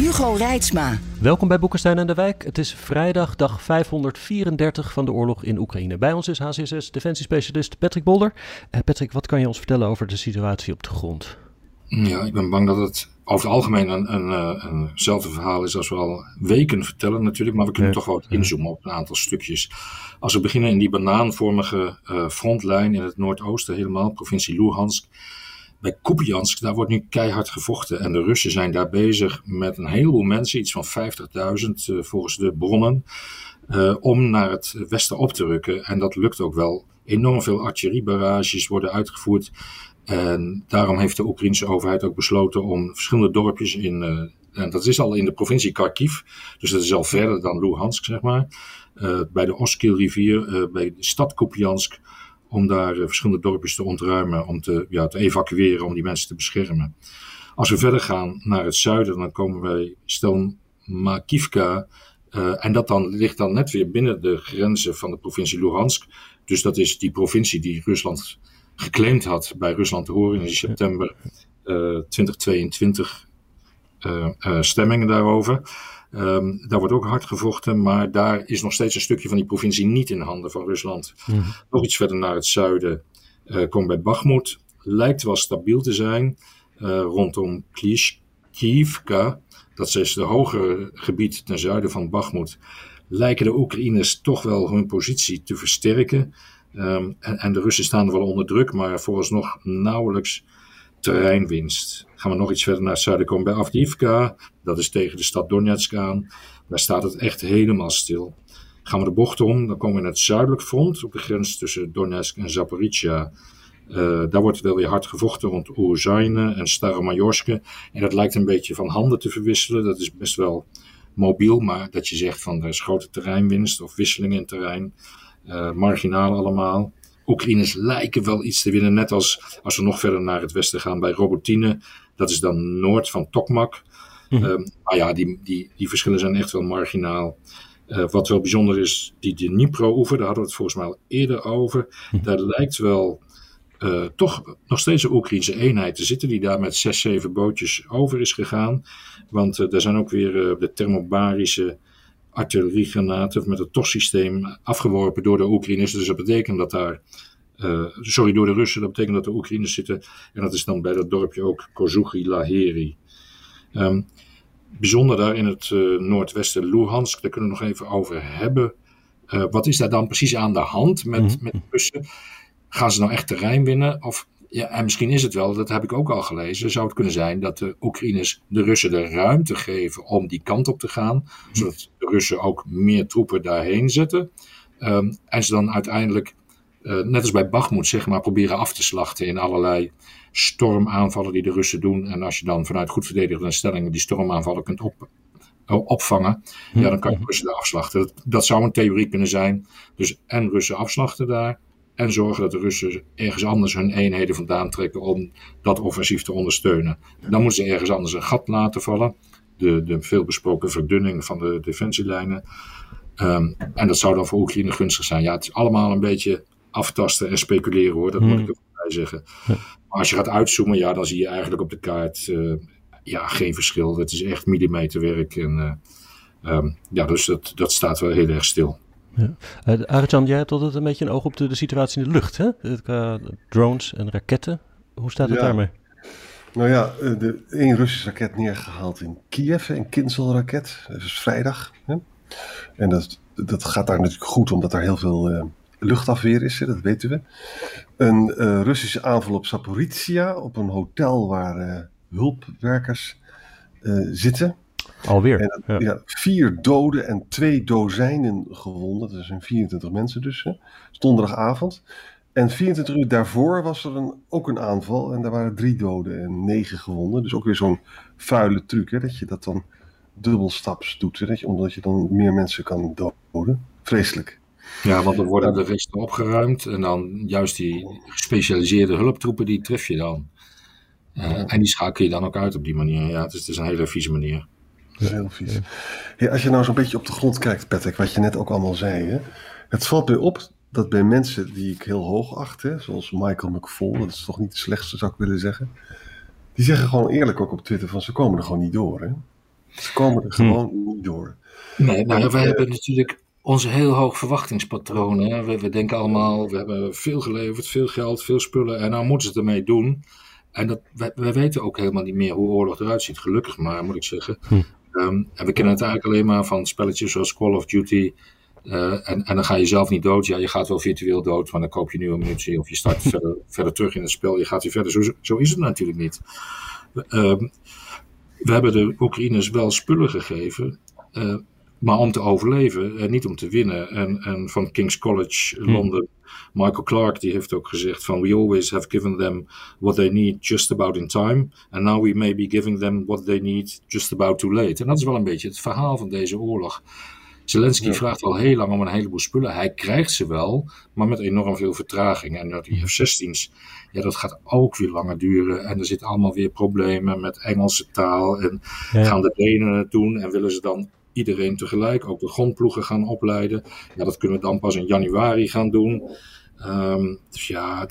Hugo Reitsma. Welkom bij Boekenstein en de Wijk. Het is vrijdag, dag 534 van de oorlog in Oekraïne. Bij ons is HCSS defensiespecialist Patrick Bolder. Uh, Patrick, wat kan je ons vertellen over de situatie op de grond? Ja, ik ben bang dat het over het algemeen een, een, eh, een, eenzelfde verhaal is als we al weken vertellen natuurlijk. Maar we kunnen toch wel inzoomen op een aantal stukjes. Als we beginnen in die banaanvormige uh, frontlijn in het noordoosten helemaal, provincie Luhansk bij Kupiansk, daar wordt nu keihard gevochten. En de Russen zijn daar bezig met een heleboel mensen, iets van 50.000 uh, volgens de bronnen, uh, om naar het westen op te rukken. En dat lukt ook wel. Enorm veel artilleriebarrages worden uitgevoerd. En daarom heeft de Oekraïnse overheid ook besloten om verschillende dorpjes in. Uh, en dat is al in de provincie Kharkiv, dus dat is al verder dan Luhansk, zeg maar. bij de Oskil-rivier, bij de stad Kupiansk om daar uh, verschillende dorpjes te ontruimen, om te, ja, te evacueren, om die mensen te beschermen. Als we verder gaan naar het zuiden, dan komen wij stel Makivka. Uh, en dat dan, ligt dan net weer binnen de grenzen van de provincie Luhansk. Dus dat is die provincie die Rusland geclaimd had bij Rusland te horen in september uh, 2022 stemmingen daarover. Um, daar wordt ook hard gevochten, maar daar is nog steeds een stukje van die provincie niet in handen van Rusland. Mm. Nog iets verder naar het zuiden uh, komt bij Bakhmut. Lijkt wel stabiel te zijn uh, rondom Klishkivka. Dat is de hogere gebied ten zuiden van Bakhmut. Lijken de Oekraïners toch wel hun positie te versterken. Um, en, en, de Russen staan er wel onder druk, maar vooralsnog nauwelijks terreinwinst. Gaan we nog iets verder naar het zuiden komen bij Avdiivka. Dat is tegen de stad Donetsk aan. Daar staat het echt helemaal stil. Gaan we de bocht om, dan komen we in het zuidelijk front op de grens tussen Donetsk en Zaporizhia. Uh, daar wordt wel weer hard gevochten rond Oerzaine en Staromajorske. En dat lijkt een beetje van handen te verwisselen. Dat is best wel mobiel, maar dat je zegt van er is grote terreinwinst of wisseling in terrein. Uh, marginaal allemaal. Oekraïners lijken wel iets te winnen, net als als we nog verder naar het westen gaan bij Robotine. Dat is dan noord van Tokmak. Mm. Um, maar ja, die, die, die verschillen zijn echt wel marginaal. Uh, wat wel bijzonder is, die Dnipro-oever, daar hadden we het volgens mij al eerder over. Mm. Daar lijkt wel uh, toch nog steeds een Oekraïnse eenheid te zitten, die daar met zes, zeven bootjes over is gegaan. Want uh, daar zijn ook weer de thermobarische artilleriegranaten met het TOS-systeem afgeworpen door de Oekraïners. Dus dat betekent dat daar, uh, sorry, door de Russen, dat betekent dat de Oekraïners zitten. En dat is dan bij dat dorpje ook Kozuchi Laheri. Um, bijzonder daar in het uh, noordwesten Luhansk, daar kunnen we nog even over hebben. Uh, wat is daar dan precies aan de hand met, mm -hmm. met Russen? Gaan ze nou echt terrein winnen? Of ja, en misschien is het wel, dat heb ik ook al gelezen, zou het kunnen zijn dat de Oekraïners de Russen de ruimte geven om die kant op te gaan, zodat de Russen ook meer troepen daarheen zetten. Um, en ze dan uiteindelijk, uh, net als bij Bakhmut, zeg maar, proberen af te slachten in allerlei stormaanvallen die de Russen doen. En als je dan vanuit goed verdedigende stellingen die stormaanvallen kunt op, opvangen, ja, dan kan je Russen daar afslachten. Dat, dat zou een theorie kunnen zijn. Dus en Russen afslachten daar en zorgen dat de Russen ergens anders hun eenheden vandaan trekken om dat offensief te ondersteunen. Dan moeten ze ergens anders een gat laten vallen. De, de veelbesproken verdunning van de defensielijnen. Um, en dat zou dan voor Oekraïne gunstig zijn. Ja, het is allemaal een beetje aftasten en speculeren hoor, dat moet ik erbij zeggen. Maar als je gaat uitzoomen, ja, dan zie je eigenlijk op de kaart uh, ja, geen verschil. Het is echt millimeterwerk. En, uh, um, ja, dus dat, dat staat wel heel erg stil. Ja. Uh, Arjan, jij hebt altijd een beetje een oog op de, de situatie in de lucht. Hè? Uh, drones en raketten. Hoe staat het ja. daarmee? Nou ja, de één Russisch raket neergehaald in Kiev, een Kinzel-raket. Dat is vrijdag. Hè? En dat, dat gaat daar natuurlijk goed, omdat er heel veel uh, luchtafweer is, dat weten we. Een uh, Russische aanval op Zaporizhia, op een hotel waar uh, hulpwerkers zitten. Alweer. En, ja. ja. vier doden en twee dozijnen gewonden. Dat zijn 24 mensen dus. Donderdagavond. En 24 uur daarvoor was er een, ook een aanval en daar waren drie doden en negen gewonden. Dus ook weer zo'n vuile truc, hè, dat je dat dan dubbelstaps doet, hè, dat je, omdat je dan meer mensen kan doden. Vreselijk. Ja, want dan worden de resten opgeruimd en dan juist die gespecialiseerde hulptroepen, die tref je dan. Uh, en die schakel je dan ook uit op die manier. Ja, het is, het is een hele vieze manier. Dat is heel vies. Ja, als je nou zo'n beetje op de grond kijkt, Patrick, wat je net ook allemaal zei. Hè? Het valt mij op dat bij mensen die ik heel hoog acht, hè, zoals Michael McFall, dat is toch niet de slechtste zou ik willen zeggen. Die zeggen gewoon eerlijk ook op Twitter van ze komen er gewoon niet door. Hè? Ze komen er gewoon niet door. Nee, nou, we hebben natuurlijk onze heel hoog verwachtingspatronen. We, we, denken allemaal, we hebben veel geleverd, veel geld, veel spullen en nou moeten ze het ermee doen. En dat, wij, wij weten ook helemaal niet meer hoe oorlog eruit ziet, gelukkig maar, moet ik zeggen. Hm. Um, en we kennen het eigenlijk alleen maar van spelletjes zoals Call of Duty. Uh, en, en dan ga je zelf niet dood. Ja, je gaat wel virtueel dood, maar dan koop je nieuwe munitie of je start verder, verder terug in het spel. Je gaat weer verder. Zo, zo is het natuurlijk niet. Um, we hebben de Oekraïners wel spullen gegeven. Uh, maar om te overleven en niet om te winnen. En, en van King's College hm. Londen, Michael Clark, die heeft ook gezegd van we always have given them what they need just about in time. And now we may be giving them what they need just about too late. En dat is wel een beetje het verhaal van deze oorlog. Zelensky vraagt al heel lang om een heleboel spullen. Hij krijgt ze wel, maar met enorm veel vertraging. En die F-16's, ja, dat gaat ook weer langer duren. En er zitten allemaal weer problemen met Engelse taal. En gaan de Denen het doen en willen ze dan iedereen tegelijk, ook de grondploegen gaan opleiden. Ja, dat kunnen we dan pas in januari gaan doen. Um, dus ja,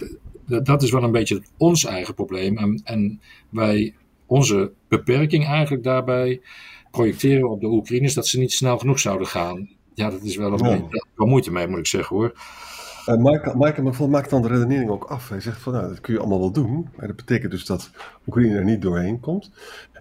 dat is wel een beetje ons eigen probleem. En, en wij, onze beperking eigenlijk daarbij projecteren op de Oekraïners dat ze niet snel genoeg zouden gaan. Ja, dat is wel een ja. wel moeite mee, moet ik zeggen hoor. Uh, Michael, Michael maakt dan de redenering ook af. Hij zegt van nou, dat kun je allemaal wel doen. Maar dat betekent dus dat Oekraïne er niet doorheen komt.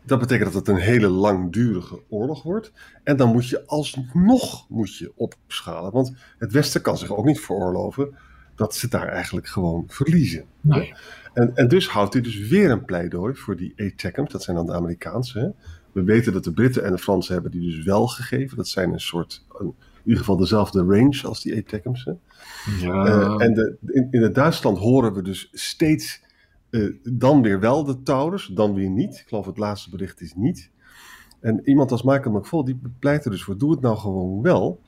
Dat betekent dat het een hele langdurige oorlog wordt. En dan moet je alsnog moet je opschalen. Want het Westen kan zich ook niet veroorloven dat ze daar eigenlijk gewoon verliezen. Nee. En, en dus houdt hij dus weer een pleidooi voor die ATACMS. Dat zijn dan de Amerikaanse. Hè? We weten dat de Britten en de Fransen hebben die dus wel gegeven. Dat zijn een soort, een, in ieder geval dezelfde range als die ATACMS. Ja. Uh, en de, in, in het Duitsland horen we dus steeds uh, dan weer wel de Taurus, dan weer niet. Ik geloof het laatste bericht is niet. En iemand als Michael McFall, die pleit er dus voor, doe het nou gewoon wel.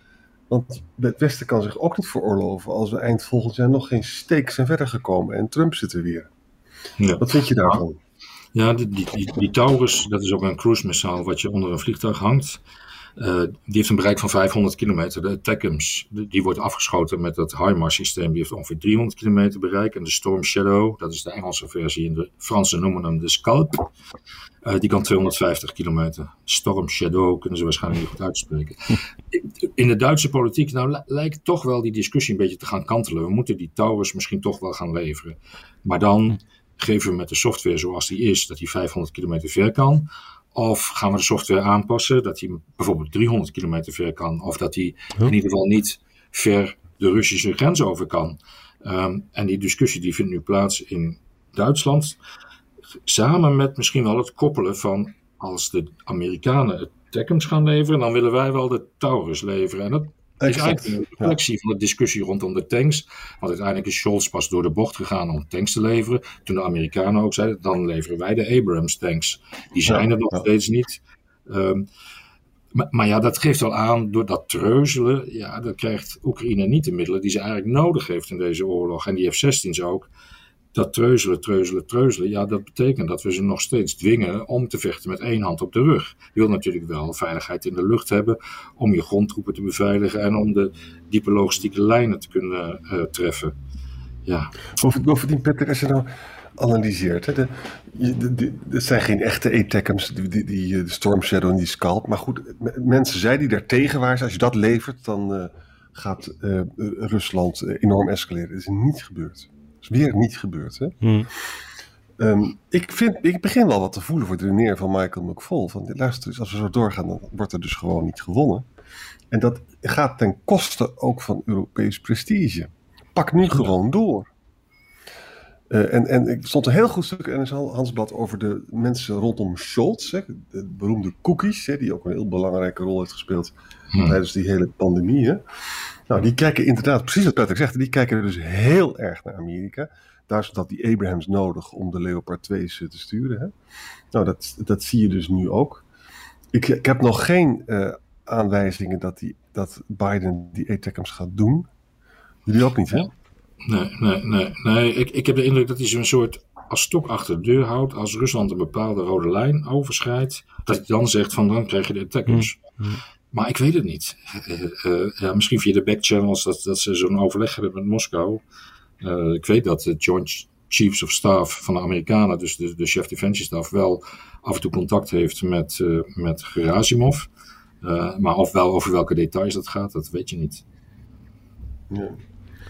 Want het Westen kan zich ook niet veroorloven als we eind volgend jaar nog geen steek zijn verder gekomen en Trump zit er weer. Ja. Wat vind je daarvan? Ja, die, die, die, Taurus, dat is ook een cruise missile wat je onder een vliegtuig hangt. Uh, die heeft een bereik van 500 kilometer. De TACMS, die wordt afgeschoten met het HIMARS systeem. Die heeft ongeveer 300 kilometer bereik. En de Storm Shadow, dat is de Engelse versie. En de Fransen noemen hem de Scalp. Uh, die kan 250 kilometer. Storm Shadow kunnen ze waarschijnlijk niet goed uitspreken. In de Duitse politiek nou, lijkt toch wel die discussie een beetje te gaan kantelen. We moeten die Taurus misschien toch wel gaan leveren. Maar dan geven we met de software zoals die is, dat die 500 kilometer ver kan. Of gaan we de software aanpassen dat hij bijvoorbeeld 300 kilometer ver kan. Of dat hij in ieder geval niet ver de Russische grens over kan. Um, en die discussie die vindt nu plaats in Duitsland. Samen met misschien wel het koppelen van als de Amerikanen het TACMS gaan leveren, dan willen wij wel de Taurus leveren. En dat is eigenlijk een reflectie van de discussie rondom de tanks. Want uiteindelijk is Scholz pas door de bocht gegaan om tanks te leveren. Toen de Amerikanen ook zeiden, dan leveren wij de Abrams tanks. Die zijn er nog steeds niet. Um, maar, maar, ja, dat geeft al aan, door dat treuzelen, ja, dan krijgt Oekraïne niet de middelen die ze eigenlijk nodig heeft in deze oorlog. En die F-16's ook dat treuzelen, treuzelen, treuzelen, ja, dat betekent dat we ze nog steeds dwingen om te vechten met één hand op de rug. Je wil natuurlijk wel veiligheid in de lucht hebben om je grondtroepen te beveiligen en om de diepe logistieke lijnen te kunnen uh, treffen. Ja. Bovendien, Peter, als je nou analyseert, hè, de, er zijn geen echte ATACMS, die, die, die, eh, de Storm Shadow en die Scalp, maar goed, mensen zeiden die daar tegen waren, als je dat levert, dan uh, gaat Rusland enorm escaleren. Dat is niet gebeurd is weer niet gebeurd. Hè? Hmm. Um, ik, vind, ik begin wel wat te voelen voor de redeneer van Michael McFall. Van, luister, als we zo doorgaan, dan wordt er dus gewoon niet gewonnen. En dat gaat ten koste ook van Europees prestige. Pak nu gewoon door. Uh, en, en er stond een heel goed stuk in Hansblad over de mensen rondom Scholz, hè, de beroemde cookies, hè, die ook een heel belangrijke rol heeft gespeeld hmm. tijdens die hele pandemie. Hè. Nou, die kijken inderdaad, precies wat Patrick zegt, die kijken dus heel erg naar Amerika. Daar is dat die Abrahams nodig om de Leopard 2's te sturen. Hè. Nou, dat, dat zie je dus nu ook. Ik, ik heb nog geen uh, aanwijzingen dat, die, dat Biden die ATACMS gaat doen. Jullie ook niet, hè? Nee, nee, nee. nee. Ik, ik heb de indruk dat hij zo'n soort als stok achter de deur houdt. Als Rusland een bepaalde rode lijn overschrijdt. Dat hij dan zegt van dan krijg je de attackers. Mm, mm. Maar ik weet het niet. Uh, ja, misschien via de backchannels dat, dat ze zo'n overleg hebben met Moskou. Uh, ik weet dat de Joint Chiefs of Staff van de Amerikanen, dus de, de chef defensie staff, wel af en toe contact heeft met, met Gerasimov. maar of wel over welke details dat gaat, dat weet je niet. Ja.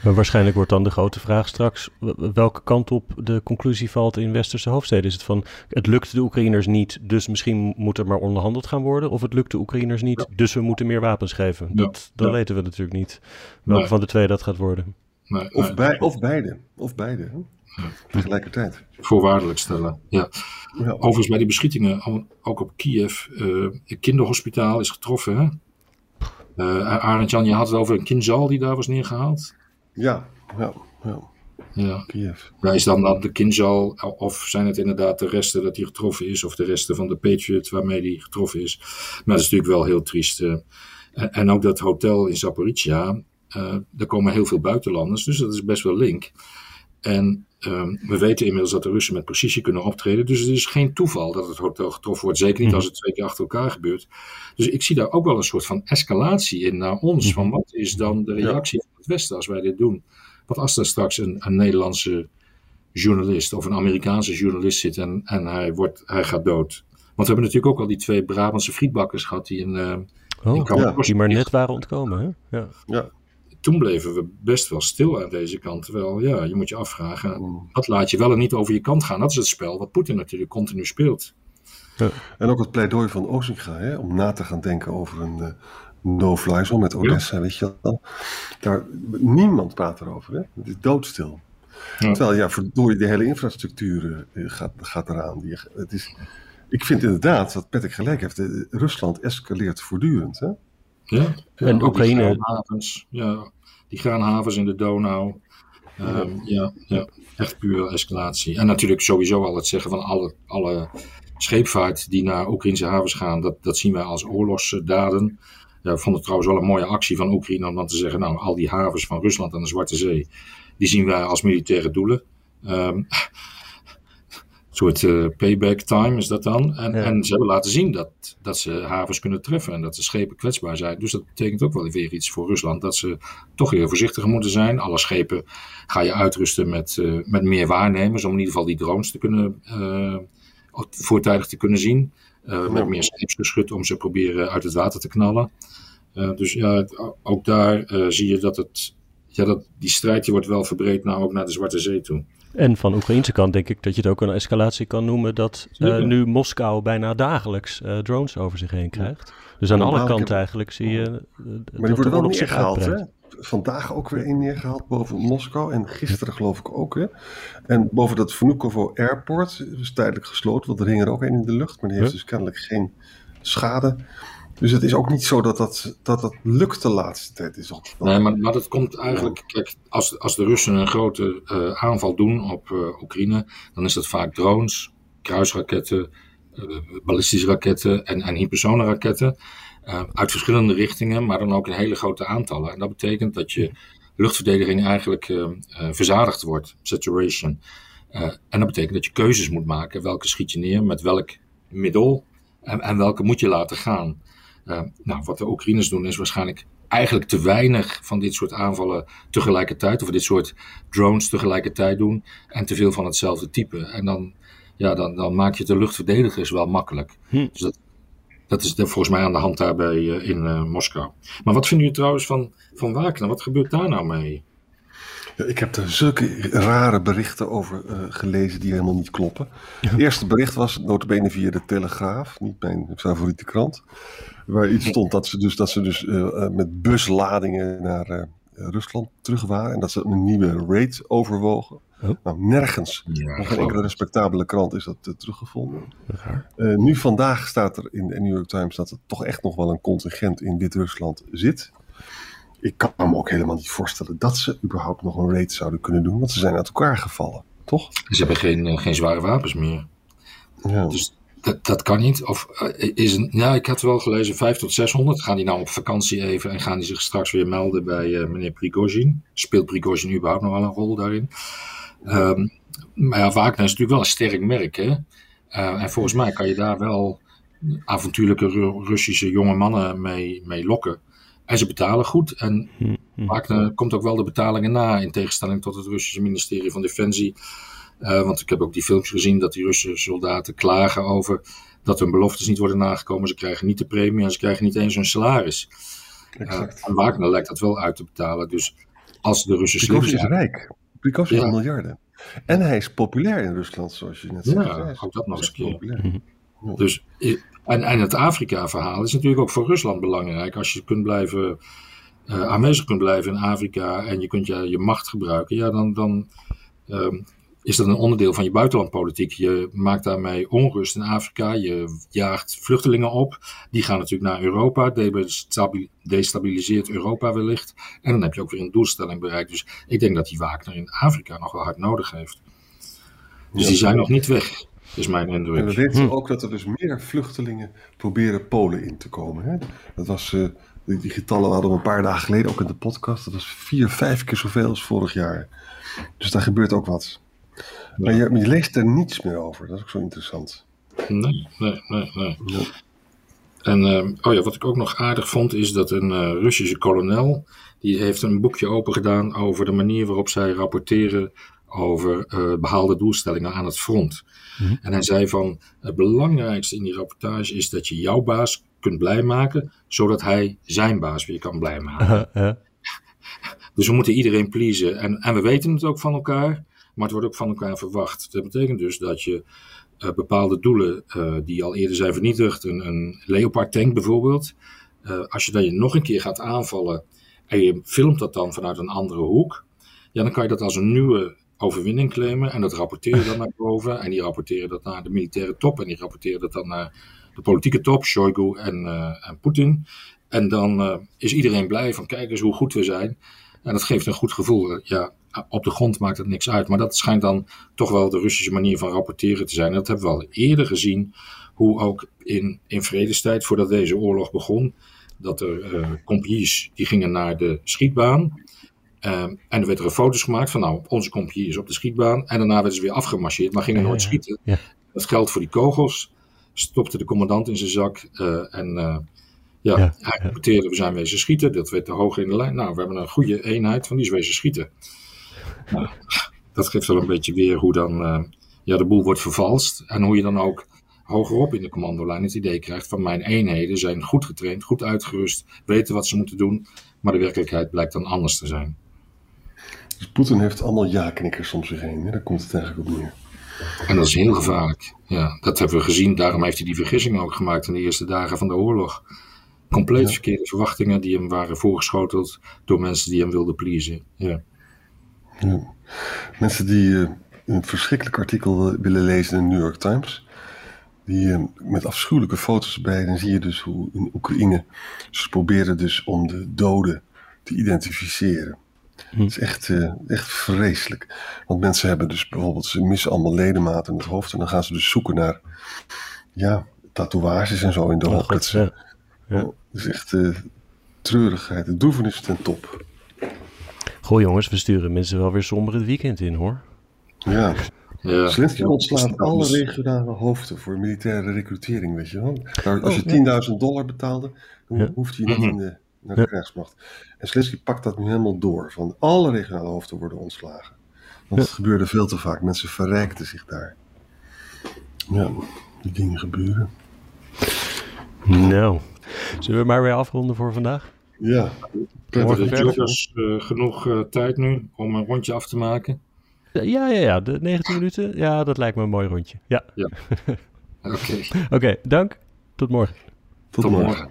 Maar waarschijnlijk wordt dan de grote vraag straks welke kant op de conclusie valt in westerse hoofdsteden. Is het van het lukt de Oekraïners niet, dus misschien moet er maar onderhandeld gaan worden? Of het lukt de Oekraïners niet, dus we moeten meer wapens geven? Dat, dat weten we natuurlijk niet. Welke van de twee dat gaat worden. Nee, of, bij, of beide. Of beide. Tegelijkertijd. Voorwaardelijk stellen, ja. Overigens bij die beschietingen, ook op Kiev, uh, het kinderhospitaal is getroffen. Hè? Uh, Arend Jan, je had het over een kinzal die daar was neergehaald. Ja, ja, ja. Ja. Kiev. Ja, is dan dat de Kinjal, of zijn het inderdaad de resten dat hij getroffen is, of de resten van de Patriot waarmee hij getroffen is. Maar dat is natuurlijk wel heel triest. En, en ook dat hotel in Zaporizhia, uh, daar komen heel veel buitenlanders, dus dat is best wel link. En um, we weten inmiddels dat de Russen met precisie kunnen optreden. Dus het is geen toeval dat het hotel getroffen wordt. Zeker niet mhm. als het twee keer achter elkaar gebeurt. Dus ik zie daar ook wel een soort van escalatie in naar ons. Mhm. Van wat is dan de reactie van het Westen als wij dit doen? Wat als er straks een, een Nederlandse journalist of een Amerikaanse journalist zit en, en hij, wordt, hij gaat dood? Want we hebben natuurlijk ook al die twee Brabantse frietbakkers gehad die in. Uh, oh, ja, die maar net waren ontkomen. Hè? Ja. ja, toen bleven we best wel stil aan deze kant. Terwijl, ja, je moet je afvragen, mm. wat laat je wel en niet over je kant gaan? Dat is het spel wat Poetin natuurlijk continu speelt. Ja. En ook het pleidooi van Ozinga, hè, om na te gaan denken over een uh, no-fly zone met Odessa, weet je wel. Daar, niemand praat erover, hè. het is doodstil. Ja. Terwijl, ja, verdorie, de hele infrastructuur uh, gaat, gaat eraan. Die, het is, ik vind inderdaad dat Patrick gelijk heeft, Rusland escaleert voortdurend, hè. Ja, en Oekraïne. Die ja, die graanhavens in de Donau. Um, ja, ja, echt pure escalatie. En natuurlijk sowieso al het zeggen van alle, alle scheepvaart die naar Oekraïnse havens gaan, dat, dat zien wij als oorlogsdaden. Ja, ik vond het trouwens wel een mooie actie van Oekraïne om dan te zeggen, nou, al die havens van Rusland aan de Zwarte Zee, die zien wij als militaire doelen. Um, soort uh, payback time is dat dan. En, en, ze hebben laten zien dat, dat ze havens kunnen treffen en dat de schepen kwetsbaar zijn. Dus dat betekent ook wel weer iets voor Rusland, dat ze toch weer voorzichtiger moeten zijn. Alle schepen ga je uitrusten met, uh, met meer waarnemers, om in ieder geval die drones te kunnen, uh, voortijdig te kunnen zien. met meer scheepsgeschut om ze proberen uit het water te knallen. dus ja, ook daar zie je dat, het, ja, dat die strijd die wordt wel verbreed nou ook naar de Zwarte Zee toe. En van de Oekraïnse kant denk ik dat je het ook een escalatie kan noemen dat uh, nu Moskou bijna dagelijks uh, drones over zich heen krijgt. Dus aan alle kanten eigenlijk zie je. Uh, maar die worden wel neergehaald, hè? Vandaag ook weer één neergehaald boven Moskou en gisteren geloof ik ook. Hè? En boven dat Vnukovo Airport is tijdelijk gesloten, want er hing er ook één in de lucht, maar die heeft dus kennelijk geen schade. Dus het is ook niet zo dat dat, dat, dat lukt de laatste tijd. Is nee, maar, dat komt eigenlijk. Kijk, als, als de Russen een grote uh, aanval doen op uh, Oekraïne, dan is dat vaak drones, kruisraketten, uh, ballistische raketten en, en hypersonenraketten. uit verschillende richtingen, maar dan ook in hele grote aantallen. En dat betekent dat je luchtverdediging eigenlijk verzadigd wordt, saturation. en dat betekent dat je keuzes moet maken. Welke schiet je neer, met welk middel en, en welke moet je laten gaan. Uh, nou, wat de Oekraïners doen is waarschijnlijk eigenlijk te weinig van dit soort aanvallen tegelijkertijd, of dit soort drones tegelijkertijd doen, en te veel van hetzelfde type. En dan, ja, dan, dan maak je de luchtverdedigers wel makkelijk. Hm. Dus dat, dat is volgens mij aan de hand daarbij uh, in uh, Moskou. Maar wat vinden jullie trouwens van, van Wagner? Wat gebeurt daar nou mee? Ik heb er zulke rare berichten over uh, gelezen die helemaal niet kloppen. Het eerste bericht was notabene via de Telegraaf, niet mijn favoriete krant. Waar iets stond dat ze dus, dat ze dus uh, met busladingen naar uh, Rusland terug waren. En dat ze een nieuwe raid overwogen. Oh. Nou, nergens. Ja, Nog geen enkele respectabele krant is dat eh, teruggevonden. Eh, nu vandaag staat er in de New York Times dat er toch echt nog wel een contingent in Wit-Rusland zit. Ik kan me ook helemaal niet voorstellen dat ze überhaupt nog een raid zouden kunnen doen, want ze zijn uit elkaar gevallen, toch? Ze hebben geen, eh, geen zware wapens meer. Ja. Dus dat, dat kan niet. Of eh, is een, ja, ik had wel gelezen 5 tot 600. Gaan die nou op vakantie even en gaan die zich straks weer melden bij eh, meneer Prigozhin? Speelt Prigozhin überhaupt nog wel een rol daarin? Ehm, maar ja, Wagner is natuurlijk wel een sterk merk. Hè? En volgens mij kan je daar wel avontuurlijke Ru- Russische jonge mannen mee, mee lokken. En ze betalen goed. En Hm, hm. Wagner komt ook wel de betalingen na, in tegenstelling tot het Russische ministerie van Defensie. Eh, want ik heb ook die films gezien dat die Russische soldaten klagen over dat hun beloftes niet worden nagekomen. Ze krijgen niet de premie en ze krijgen niet eens hun salaris. Eh, exact. en Wagner lijkt dat wel uit te betalen. Dus als de Russen slim is rijk. Prigozhin Ja. heeft miljarden. En hij is populair in Rusland, zoals je net zei. Ja, is- ook dat nog eens een keer. Dus, en, en het Afrika-verhaal is natuurlijk ook voor Rusland belangrijk. Als je kunt blijven, eh, aanwezig kunt blijven in Afrika en je kunt je, je macht gebruiken, ja, dan, dan ehm, is dat een onderdeel van je buitenlandpolitiek. Je maakt daarmee onrust in Afrika, je jaagt vluchtelingen op. Die gaan natuurlijk naar Europa, destabi- destabiliseert Europa wellicht. En dan heb je ook weer een doelstelling bereikt. Dus ik denk dat die Wagner in Afrika nog wel hard nodig heeft. Dus Ja. die zijn nog niet weg, is mijn En we indruk. weten ook dat er dus meer vluchtelingen proberen Polen in te komen. Hè? Dat was, eh, die, die getallen hadden we een paar dagen geleden ook in de podcast. Dat was vier, vijf keer zoveel als vorig jaar. Dus daar gebeurt ook wat. Maar je, leest er niets meer over. Dat is ook zo interessant. Nee, nee, nee, nee. Ja. En ehm, oh ja, wat ik ook nog aardig vond, is dat een eh, Russische kolonel, die heeft een boekje open gedaan over de manier waarop zij rapporteren over eh, behaalde doelstellingen aan het front. Mhm. En hij zei van, het belangrijkste in die rapportage is dat je jouw baas kunt blij maken, zodat hij zijn baas weer kan blij maken. Dus we moeten iedereen pleasen. En, en we weten het ook van elkaar, maar het wordt ook van elkaar verwacht. Dat betekent dus dat je eh, bepaalde doelen eh, die al eerder zijn vernietigd, een, een Leopard tank bijvoorbeeld, als je dan je nog een keer gaat aanvallen en je filmt dat dan vanuit een andere hoek, ja, dan kan je dat als een nieuwe overwinning claimen en dat rapporteer je dan naar boven en die rapporteren dat naar de militaire top en die rapporteren dat dan naar de politieke top, Shoigu en, eh, en Poetin. En dan eh, is iedereen blij van kijk eens hoe goed we zijn. En dat geeft een goed gevoel. Ja, op de grond maakt het niks uit. Maar dat schijnt dan toch wel de Russische manier van rapporteren te zijn. En dat hebben we al eerder gezien. Hoe ook in, in vredestijd, voordat deze oorlog begon, dat er eh compagnies die gingen naar de schietbaan. Eh, en er werden er foto's gemaakt van nou, onze compagnie is op de schietbaan. En daarna werden ze weer afgemarcheerd, maar gingen Ja, nooit ja. schieten. Ja. Dat geldt voor die kogels. Stopte de commandant in zijn zak. eh, en eh, ja, Ja, hij rapporteerde, we zijn wezen schieten. Dat werd te hoog in de lijn. Nou, we hebben een goede eenheid van die is wezen schieten. Nou, dat geeft wel een beetje weer hoe dan eh, ja, de boel wordt vervalst. En hoe je dan ook hogerop in de commandolijn het idee krijgt van mijn eenheden zijn goed getraind, goed uitgerust, weten wat ze moeten doen. Maar de werkelijkheid blijkt dan anders te zijn. Dus Poetin heeft allemaal ja-knikkers om zich heen. Hè? Daar komt het eigenlijk op neer. En dat is heel gevaarlijk. Ja, dat hebben we gezien. Daarom heeft hij die vergissing ook gemaakt in de eerste dagen van de oorlog. Compleet Ja. verkeerde verwachtingen die hem waren voorgeschoteld door mensen die hem wilden pleasen. Ja. Ja. Mensen die eh, een verschrikkelijk artikel willen lezen in de New York Times. Die, eh, met afschuwelijke foto's erbij. Dan zie je dus hoe in Oekraïne ze proberen dus om de doden te identificeren. Hm. Het is echt, eh, echt vreselijk. Want mensen hebben dus bijvoorbeeld, ze missen allemaal ledematen in het hoofd. En dan gaan ze dus zoeken naar, ja, tatoeages en zo in de Oh. God, ja. Het is echt eh, treurigheid, de droevenis ten top. Goh jongens, we sturen mensen wel weer somber het weekend in hoor. Ja, Ja. Zelensky Ja, ontslaat alle regionale hoofden voor militaire recrutering, weet je wel. Nou, als Oh, je ja. 10.000 dollar betaalde, dan Ja. hoeft hij niet Mhm. in de, naar de Ja. krijgsmacht. En Zelensky pakt dat nu helemaal door. Van alle regionale hoofden worden ontslagen. Want Ja. het gebeurde veel te vaak. Mensen verrijkten zich daar. Ja, die dingen gebeuren. Nou, zullen we maar weer afronden voor vandaag? Ja. Verder. joggers eh, genoeg eh, tijd nu om een rondje af te maken? Ja, ja, ja, de 19 minuten. Ja, dat lijkt me een mooi rondje. Ja, Oké, oké, dank. Tot morgen. Tot, tot morgen. morgen.